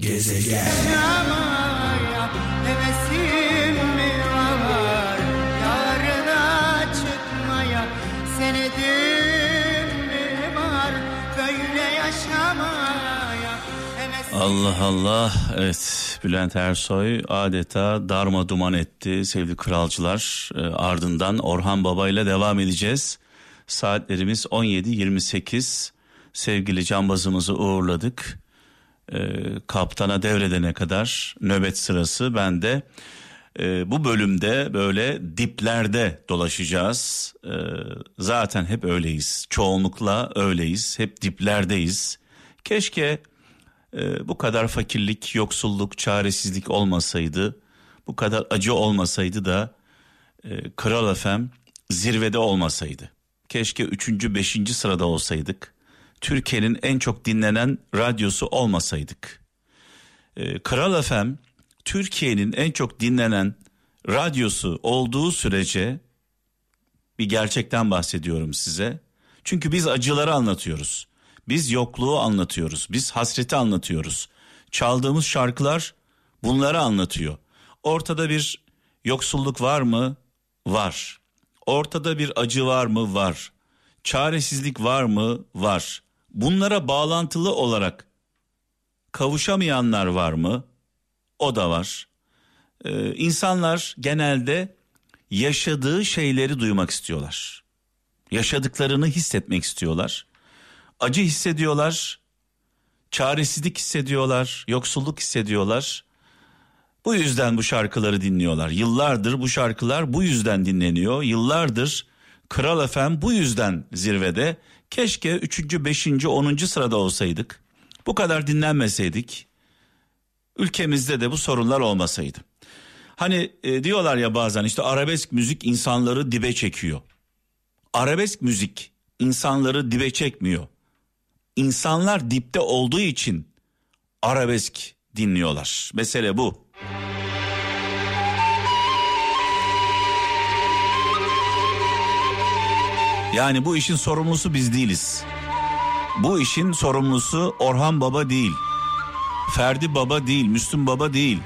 Gezegen. Allah Allah. Evet Bülent Ersoy adeta darma duman etti sevgili kralcılar. Ee, ardından Orhan Baba ile devam edeceğiz. Saatlerimiz 17.28 sevgili cambazımızı uğurladık Ee, kaptana devredene kadar nöbet sırası bende. Ee, bu bölümde böyle diplerde dolaşacağız. Ee, zaten hep öyleyiz. Çoğunlukla öyleyiz. Hep diplerdeyiz. Keşke e, bu kadar fakirlik, yoksulluk, çaresizlik olmasaydı, bu kadar acı olmasaydı da e, Kral FM zirvede olmasaydı. Keşke üçüncü, beşinci sırada olsaydık. Türkiye'nin en çok dinlenen radyosu olmasaydık. E, Kral FM Türkiye'nin en çok dinlenen radyosu olduğu sürece bir gerçekten bahsediyorum size. Çünkü biz acıları anlatıyoruz. Biz yokluğu anlatıyoruz. Biz hasreti anlatıyoruz. Çaldığımız şarkılar bunları anlatıyor. Ortada bir yoksulluk var mı? Var. Ortada bir acı var mı? Var. Çaresizlik var mı? Var. Bunlara bağlantılı olarak kavuşamayanlar var mı? O da var. Ee, insanlar genelde yaşadığı şeyleri duymak istiyorlar. Yaşadıklarını hissetmek istiyorlar. Acı hissediyorlar, çaresizlik hissediyorlar, yoksulluk hissediyorlar. Bu yüzden bu şarkıları dinliyorlar. Yıllardır bu şarkılar bu yüzden dinleniyor. Yıllardır Kral FM bu yüzden zirvede. Keşke 3. 5. 10. sırada olsaydık. Bu kadar dinlenmeseydik. Ülkemizde de bu sorunlar olmasaydı. Hani e, diyorlar ya bazen işte arabesk müzik insanları dibe çekiyor. Arabesk müzik insanları dibe çekmiyor. İnsanlar dipte olduğu için arabesk dinliyorlar. Mesele bu. Yani bu işin sorumlusu biz değiliz. Bu işin sorumlusu Orhan Baba değil. Ferdi Baba değil, Müslüm Baba değil.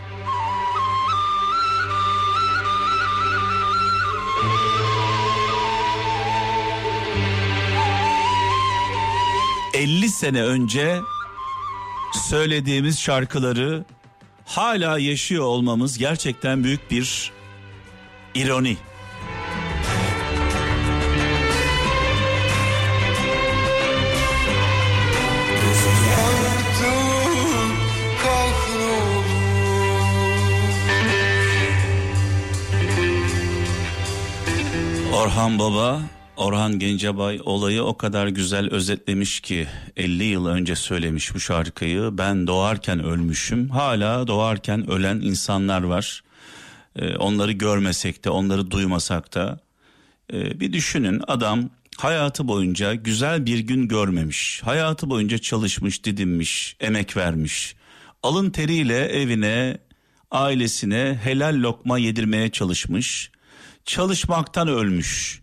...50 sene önce söylediğimiz şarkıları hala yaşıyor olmamız gerçekten büyük bir ironi. Orhan Baba, Orhan Gencebay olayı o kadar güzel özetlemiş ki 50 yıl önce söylemiş bu şarkıyı. Ben doğarken ölmüşüm. Hala doğarken ölen insanlar var. Ee, onları görmesek de, onları duymasak da Ee, bir düşünün adam hayatı boyunca güzel bir gün görmemiş. Hayatı boyunca çalışmış, didinmiş, emek vermiş. Alın teriyle evine, ailesine helal lokma yedirmeye çalışmış. Çalışmaktan ölmüş.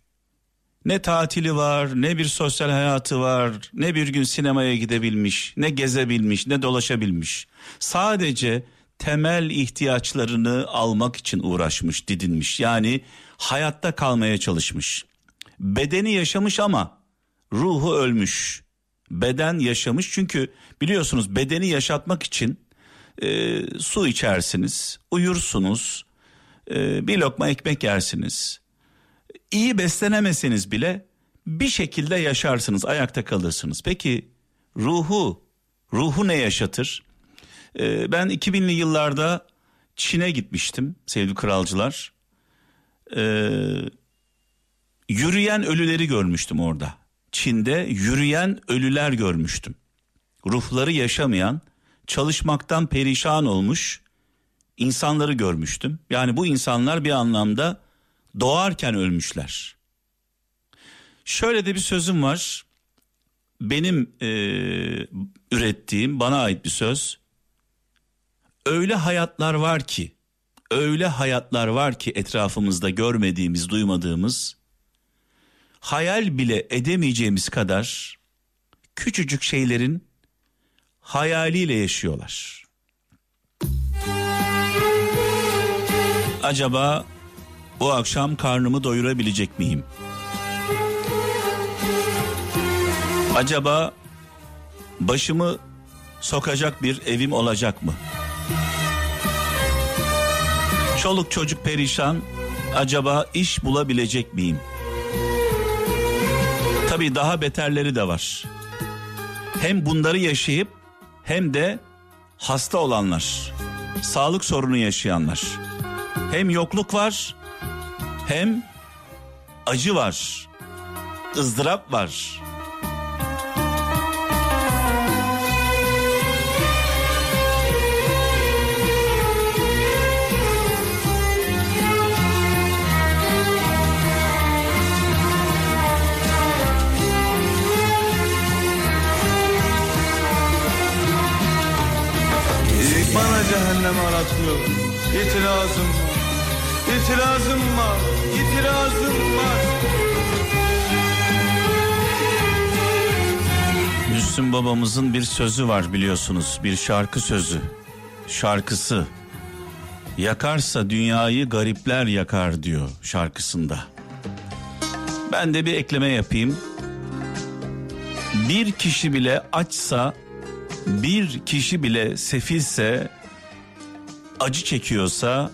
Ne tatili var, ne bir sosyal hayatı var, ne bir gün sinemaya gidebilmiş, ne gezebilmiş, ne dolaşabilmiş. Sadece temel ihtiyaçlarını almak için uğraşmış, didinmiş. Yani hayatta kalmaya çalışmış. Bedeni yaşamış ama ruhu ölmüş. Beden yaşamış çünkü biliyorsunuz bedeni yaşatmak için e, su içersiniz, uyursunuz, e, bir lokma ekmek yersiniz. İyi beslenemeseniz bile bir şekilde yaşarsınız, ayakta kalırsınız. Peki ruhu, ruhu ne yaşatır? E, ben 2000'li yıllarda Çin'e gitmiştim sevgili kralcılar. E, yürüyen ölüleri görmüştüm orada. Çin'de yürüyen ölüler görmüştüm. Ruhları yaşamayan, çalışmaktan perişan olmuş insanları görmüştüm. Yani bu insanlar bir anlamda doğarken ölmüşler. Şöyle de bir sözüm var. Benim e, ürettiğim bana ait bir söz. Öyle hayatlar var ki, öyle hayatlar var ki etrafımızda görmediğimiz, duymadığımız, hayal bile edemeyeceğimiz kadar küçücük şeylerin hayaliyle yaşıyorlar. Acaba bu akşam karnımı doyurabilecek miyim? Acaba başımı sokacak bir evim olacak mı? Çoluk çocuk perişan. Acaba iş bulabilecek miyim? Tabii daha beterleri de var. Hem bunları yaşayıp hem de hasta olanlar, sağlık sorunu yaşayanlar. Hem yokluk var, hem acı var, ızdırap var. Bana cehennem aratmıyor. İtirazım var. İtirazım var. İtirazım var. Müslüm babamızın bir sözü var biliyorsunuz. Bir şarkı sözü. Şarkısı. Yakarsa dünyayı garipler yakar diyor şarkısında. Ben de bir ekleme yapayım. Bir kişi bile açsa, bir kişi bile sefilse, acı çekiyorsa,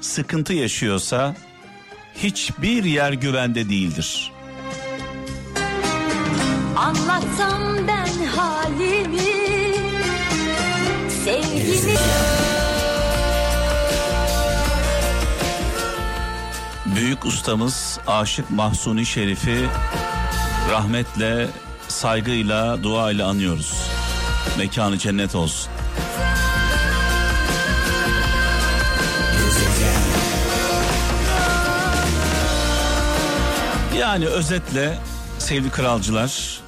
sıkıntı yaşıyorsa hiçbir yer güvende değildir. Anlatsam ben halimi Sevgimi Büyük ustamız Aşık Mahsuni Şerif'i rahmetle, saygıyla, duayla anıyoruz. Mekanı cennet olsun. Yani özetle sevgili kralcılar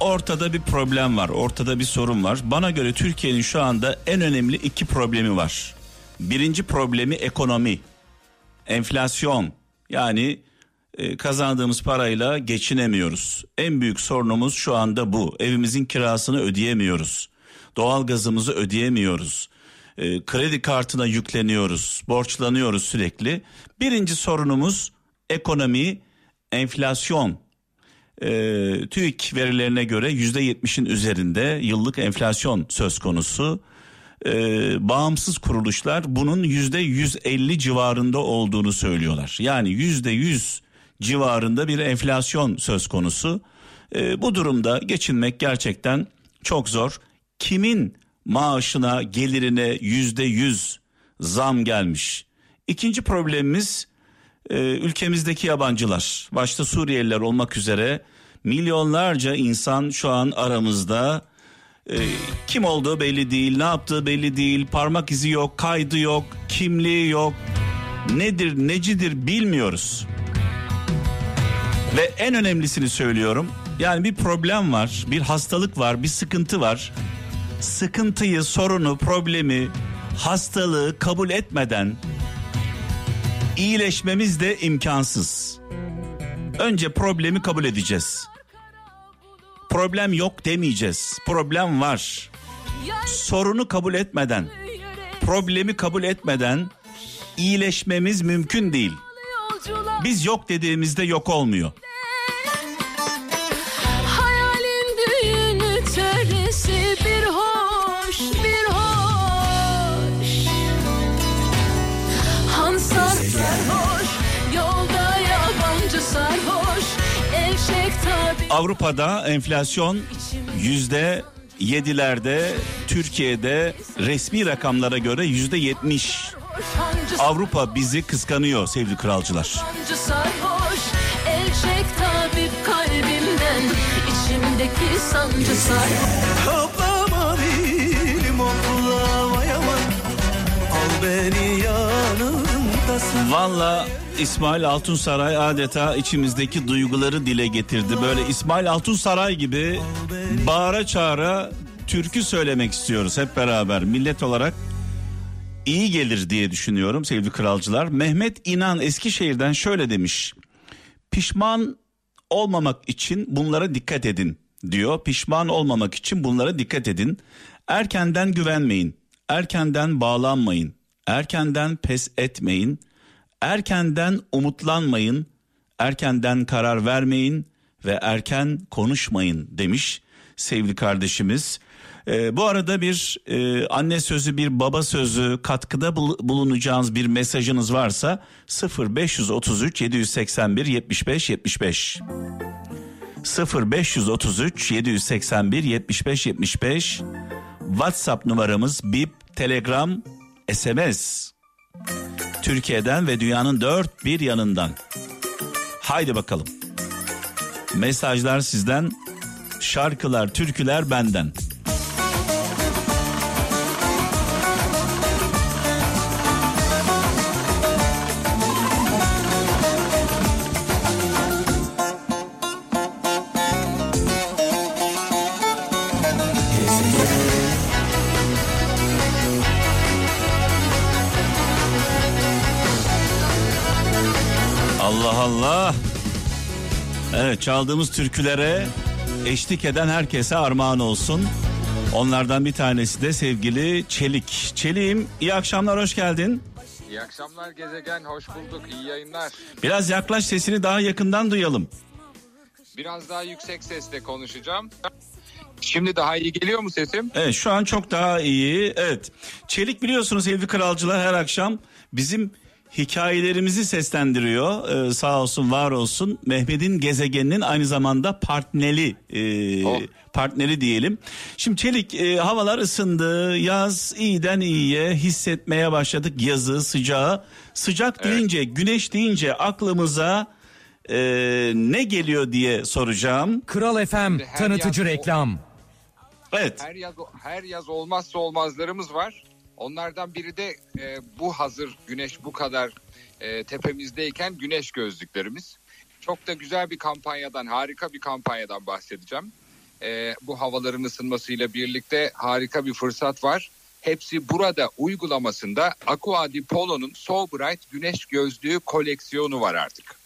ortada bir problem var, ortada bir sorun var. Bana göre Türkiye'nin şu anda en önemli iki problemi var. Birinci problemi ekonomi enflasyon yani e, kazandığımız parayla geçinemiyoruz. En büyük sorunumuz şu anda bu. Evimizin kirasını ödeyemiyoruz. Doğalgazımızı ödeyemiyoruz. E, kredi kartına yükleniyoruz. Borçlanıyoruz sürekli. Birinci sorunumuz ekonomi, enflasyon. E, TÜİK verilerine göre yüzde yetmişin üzerinde yıllık enflasyon söz konusu e, bağımsız kuruluşlar bunun yüzde 150 civarında olduğunu söylüyorlar. Yani yüzde 100 civarında bir enflasyon söz konusu. E, bu durumda geçinmek gerçekten çok zor. Kimin maaşına gelirine yüzde 100 zam gelmiş? İkinci problemimiz ülkemizdeki yabancılar başta Suriyeliler olmak üzere milyonlarca insan şu an aramızda e, kim olduğu belli değil, ne yaptığı belli değil, parmak izi yok, kaydı yok, kimliği yok. Nedir, necidir bilmiyoruz. Ve en önemlisini söylüyorum. Yani bir problem var, bir hastalık var, bir sıkıntı var. Sıkıntıyı, sorunu, problemi, hastalığı kabul etmeden iyileşmemiz de imkansız. Önce problemi kabul edeceğiz. Problem yok demeyeceğiz. Problem var. Sorunu kabul etmeden, problemi kabul etmeden iyileşmemiz mümkün değil. Biz yok dediğimizde yok olmuyor. Avrupa'da enflasyon yüzde yedilerde, Türkiye'de resmi rakamlara göre yüzde yetmiş. Avrupa bizi kıskanıyor sevgili kralcılar. Sancı sarhoş El çek tabip kalbimden içimdeki sancı sarhoş Toplama bilim oklavayamam. Al beni yanındasın. Valla İsmail Altunsaray adeta içimizdeki duyguları dile getirdi. Böyle İsmail Altunsaray gibi bağıra çağıra türkü söylemek istiyoruz hep beraber millet olarak. iyi gelir diye düşünüyorum sevgili kralcılar. Mehmet İnan Eskişehir'den şöyle demiş. Pişman olmamak için bunlara dikkat edin diyor. Pişman olmamak için bunlara dikkat edin. Erkenden güvenmeyin. Erkenden bağlanmayın. Erkenden pes etmeyin. Erkenden umutlanmayın, erkenden karar vermeyin ve erken konuşmayın demiş sevgili kardeşimiz. Ee, bu arada bir e, anne sözü bir baba sözü katkıda bul- bulunacağınız bir mesajınız varsa 0533 781 75 75 0533 781 75 75 WhatsApp numaramız bip telegram SMS Türkiye'den ve dünyanın dört bir yanından. Haydi bakalım. Mesajlar sizden, şarkılar, türküler benden. Allah Allah. Evet çaldığımız türkülere eşlik eden herkese armağan olsun. Onlardan bir tanesi de sevgili Çelik. Çelik'im iyi akşamlar hoş geldin. İyi akşamlar gezegen, hoş bulduk, iyi yayınlar. Biraz yaklaş sesini daha yakından duyalım. Biraz daha yüksek sesle konuşacağım. Şimdi daha iyi geliyor mu sesim? Evet şu an çok daha iyi. Evet. Çelik biliyorsunuz sevgili kralcılar her akşam bizim hikayelerimizi seslendiriyor. Ee, sağ olsun var olsun. Mehmet'in gezegeninin aynı zamanda partneri e, Oh. partneri diyelim. Şimdi Çelik e, havalar ısındı. Yaz iyiden iyiye hissetmeye başladık yazı sıcağı. Sıcak deyince güneş deyince aklımıza e, ne geliyor diye soracağım. Kral FM tanıtıcı yaz- reklam. Evet. Her yaz her yaz olmazsa olmazlarımız var. Onlardan biri de e, bu hazır güneş bu kadar e, tepemizdeyken güneş gözlüklerimiz. Çok da güzel bir kampanyadan, harika bir kampanyadan bahsedeceğim. E, bu havaların ısınmasıyla birlikte harika bir fırsat var. Hepsi burada uygulamasında Aqua di Polo'nun So Bright güneş gözlüğü koleksiyonu var artık.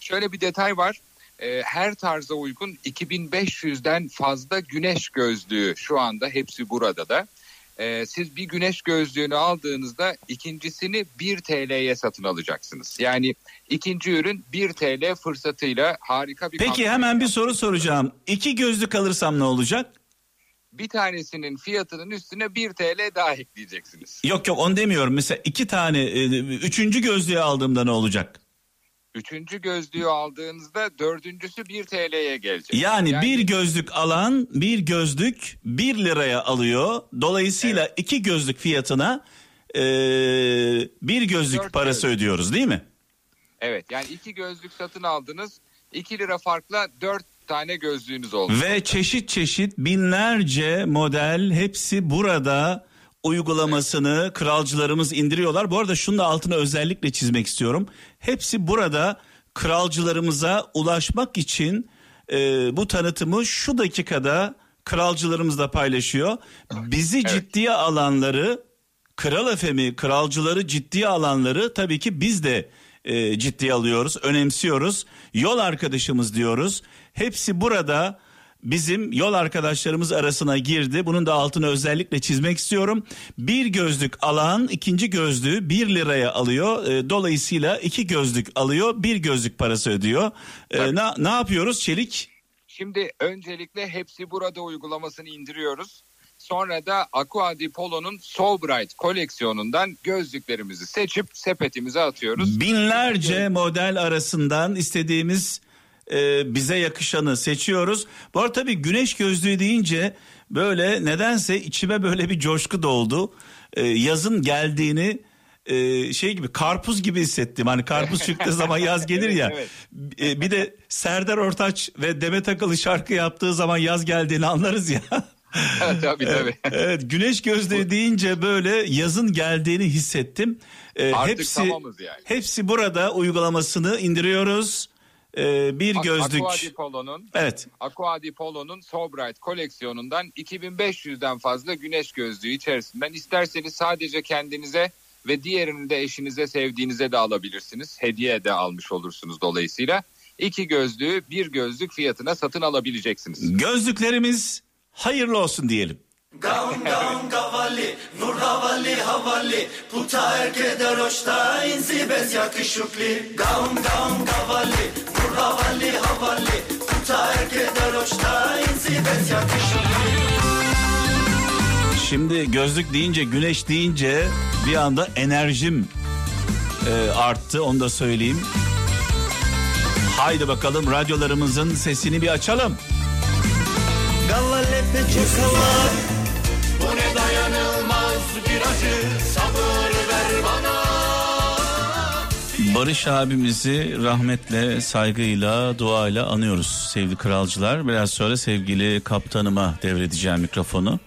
Şöyle bir detay var. Ee, her tarza uygun 2500'den fazla güneş gözlüğü şu anda hepsi burada da. Ee, siz bir güneş gözlüğünü aldığınızda ikincisini 1 TL'ye satın alacaksınız. Yani ikinci ürün 1 TL fırsatıyla harika bir Peki hemen bir soru soracağım. İki gözlük alırsam ne olacak? Bir tanesinin fiyatının üstüne 1 TL daha ekleyeceksiniz. Yok yok onu demiyorum. Mesela iki tane, e, üçüncü gözlüğü aldığımda ne olacak? Üçüncü gözlüğü aldığınızda dördüncüsü 1 TL'ye gelecek. Yani, bir gözlük alan bir gözlük bir liraya alıyor. Dolayısıyla iki gözlük fiyatına e, bir gözlük Dört parası gözlük. ödüyoruz değil mi? Evet yani iki gözlük satın aldınız. 2 lira farkla 4 tane gözlüğünüz oldu. Ve çeşit çeşit binlerce model hepsi burada uygulamasını kralcılarımız indiriyorlar. Bu arada şunu da altına özellikle çizmek istiyorum. Hepsi burada kralcılarımıza ulaşmak için e, bu tanıtımı şu dakikada kralcılarımız da paylaşıyor. Bizi ciddiye alanları Kral Efemi, kralcıları ciddiye alanları tabii ki biz de e, ciddiye alıyoruz, önemsiyoruz. Yol arkadaşımız diyoruz. Hepsi burada bizim yol arkadaşlarımız arasına girdi. Bunun da altını özellikle çizmek istiyorum. Bir gözlük alan ikinci gözlüğü bir liraya alıyor. E, dolayısıyla iki gözlük alıyor, bir gözlük parası ödüyor. E, Tabii. ne, ne yapıyoruz Çelik? Şimdi öncelikle hepsi burada uygulamasını indiriyoruz. Sonra da Aqua di Polo'nun So Bright koleksiyonundan gözlüklerimizi seçip sepetimize atıyoruz. Binlerce model arasından istediğimiz e, bize yakışanı seçiyoruz. Bu arada tabii güneş gözlüğü deyince böyle nedense içime böyle bir coşku doldu. E, yazın geldiğini e, şey gibi karpuz gibi hissettim. Hani karpuz çıktığı zaman yaz gelir ya. Evet, E, bir de Serdar Ortaç ve Demet Akalın şarkı yaptığı zaman yaz geldiğini anlarız ya. tabii tabii. evet güneş gözlüğü deyince böyle yazın geldiğini hissettim. Ee, Artık hepsi tamamız yani. hepsi burada uygulamasını indiriyoruz. Ee, bir gözlük. Aqua di Polo'nun Evet. Aqua di Polo'nun So Bright koleksiyonundan 2500'den fazla güneş gözlüğü içerisinden isterseniz sadece kendinize ve diğerini de eşinize sevdiğinize de alabilirsiniz. Hediye de almış olursunuz dolayısıyla. İki gözlüğü bir gözlük fiyatına satın alabileceksiniz. Gözlüklerimiz hayırlı olsun diyelim. Gaun gaun gavalli, nur havalli havalli Puta erkeder hoşta inzi bez yakışıklı Gaun gaun gavalli, havalli Puta erkeder hoşta inzi bez yakışıklı Şimdi gözlük deyince güneş deyince bir anda enerjim e, arttı onu da söyleyeyim. Haydi bakalım radyolarımızın sesini bir açalım. Gavalli peçe kavar Bu ne dayanılmaz bir acı Sabır Barış abimizi rahmetle, saygıyla, duayla anıyoruz sevgili kralcılar. Biraz sonra sevgili kaptanıma devredeceğim mikrofonu.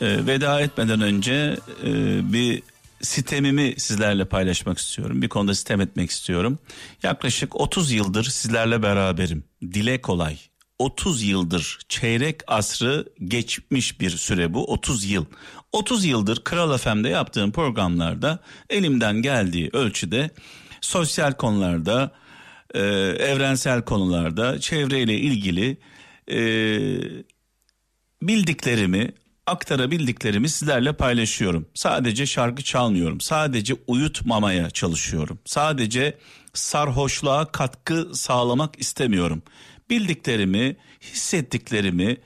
Ee, veda etmeden önce e, bir sitemimi sizlerle paylaşmak istiyorum. Bir konuda sitem etmek istiyorum. Yaklaşık 30 yıldır sizlerle beraberim. Dile kolay. 30 yıldır çeyrek asrı geçmiş bir süre bu 30 yıl. 30 yıldır Kral FM'de yaptığım programlarda elimden geldiği ölçüde sosyal konularda, e, evrensel konularda, çevreyle ilgili e, bildiklerimi, aktarabildiklerimi sizlerle paylaşıyorum. Sadece şarkı çalmıyorum. Sadece uyutmamaya çalışıyorum. Sadece sarhoşluğa katkı sağlamak istemiyorum. Bildiklerimi, hissettiklerimi,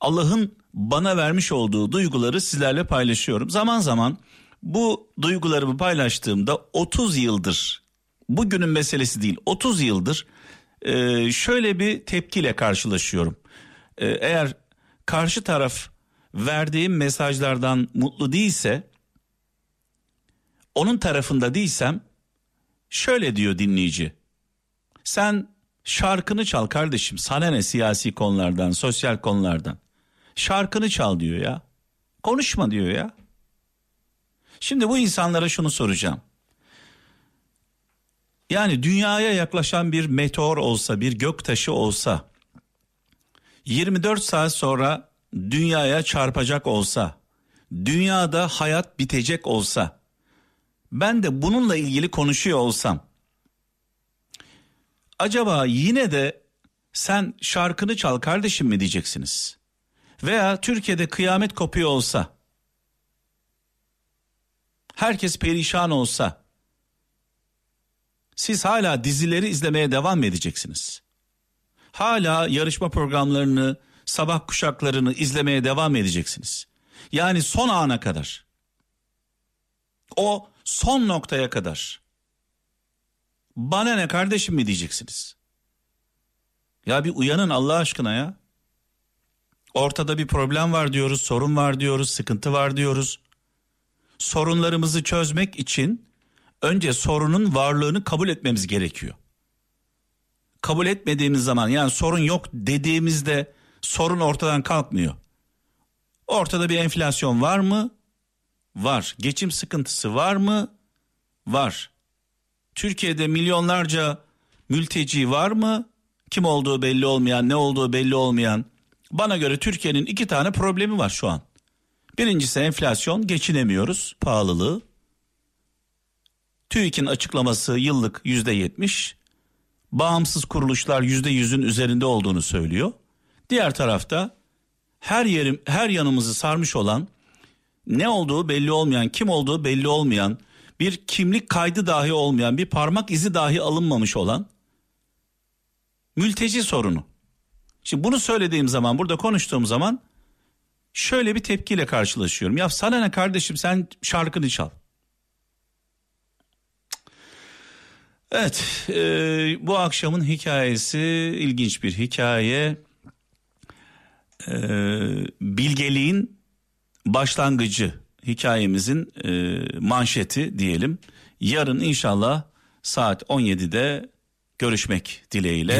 Allah'ın bana vermiş olduğu duyguları sizlerle paylaşıyorum. Zaman zaman bu duygularımı paylaştığımda 30 yıldır, bugünün meselesi değil 30 yıldır e, şöyle bir tepkiyle karşılaşıyorum. E, eğer karşı taraf verdiğim mesajlardan mutlu değilse, onun tarafında değilsem şöyle diyor dinleyici. Sen şarkını çal kardeşim sana ne siyasi konulardan, sosyal konulardan. Şarkını çal diyor ya. Konuşma diyor ya. Şimdi bu insanlara şunu soracağım. Yani dünyaya yaklaşan bir meteor olsa, bir göktaşı olsa 24 saat sonra dünyaya çarpacak olsa, dünyada hayat bitecek olsa, ben de bununla ilgili konuşuyor olsam, acaba yine de sen şarkını çal kardeşim mi diyeceksiniz? Veya Türkiye'de kıyamet kopuyor olsa, herkes perişan olsa, siz hala dizileri izlemeye devam edeceksiniz? Hala yarışma programlarını, sabah kuşaklarını izlemeye devam edeceksiniz. Yani son ana kadar. O son noktaya kadar. Bana ne kardeşim mi diyeceksiniz? Ya bir uyanın Allah aşkına ya. Ortada bir problem var diyoruz, sorun var diyoruz, sıkıntı var diyoruz. Sorunlarımızı çözmek için önce sorunun varlığını kabul etmemiz gerekiyor. Kabul etmediğimiz zaman yani sorun yok dediğimizde sorun ortadan kalkmıyor. Ortada bir enflasyon var mı? Var. Geçim sıkıntısı var mı? Var. Türkiye'de milyonlarca mülteci var mı? Kim olduğu belli olmayan, ne olduğu belli olmayan. Bana göre Türkiye'nin iki tane problemi var şu an. Birincisi enflasyon, geçinemiyoruz, pahalılığı. TÜİK'in açıklaması yıllık yüzde yetmiş. Bağımsız kuruluşlar yüzde yüzün üzerinde olduğunu söylüyor. Diğer tarafta her yerim her yanımızı sarmış olan ne olduğu belli olmayan, kim olduğu belli olmayan, bir kimlik kaydı dahi olmayan, bir parmak izi dahi alınmamış olan mülteci sorunu. Şimdi bunu söylediğim zaman, burada konuştuğum zaman şöyle bir tepkiyle karşılaşıyorum. Ya sana ne kardeşim sen şarkını çal. Evet, e, bu akşamın hikayesi ilginç bir hikaye. E, bilgeliğin başlangıcı hikayemizin e, manşeti diyelim. Yarın inşallah saat 17'de görüşmek dileğiyle.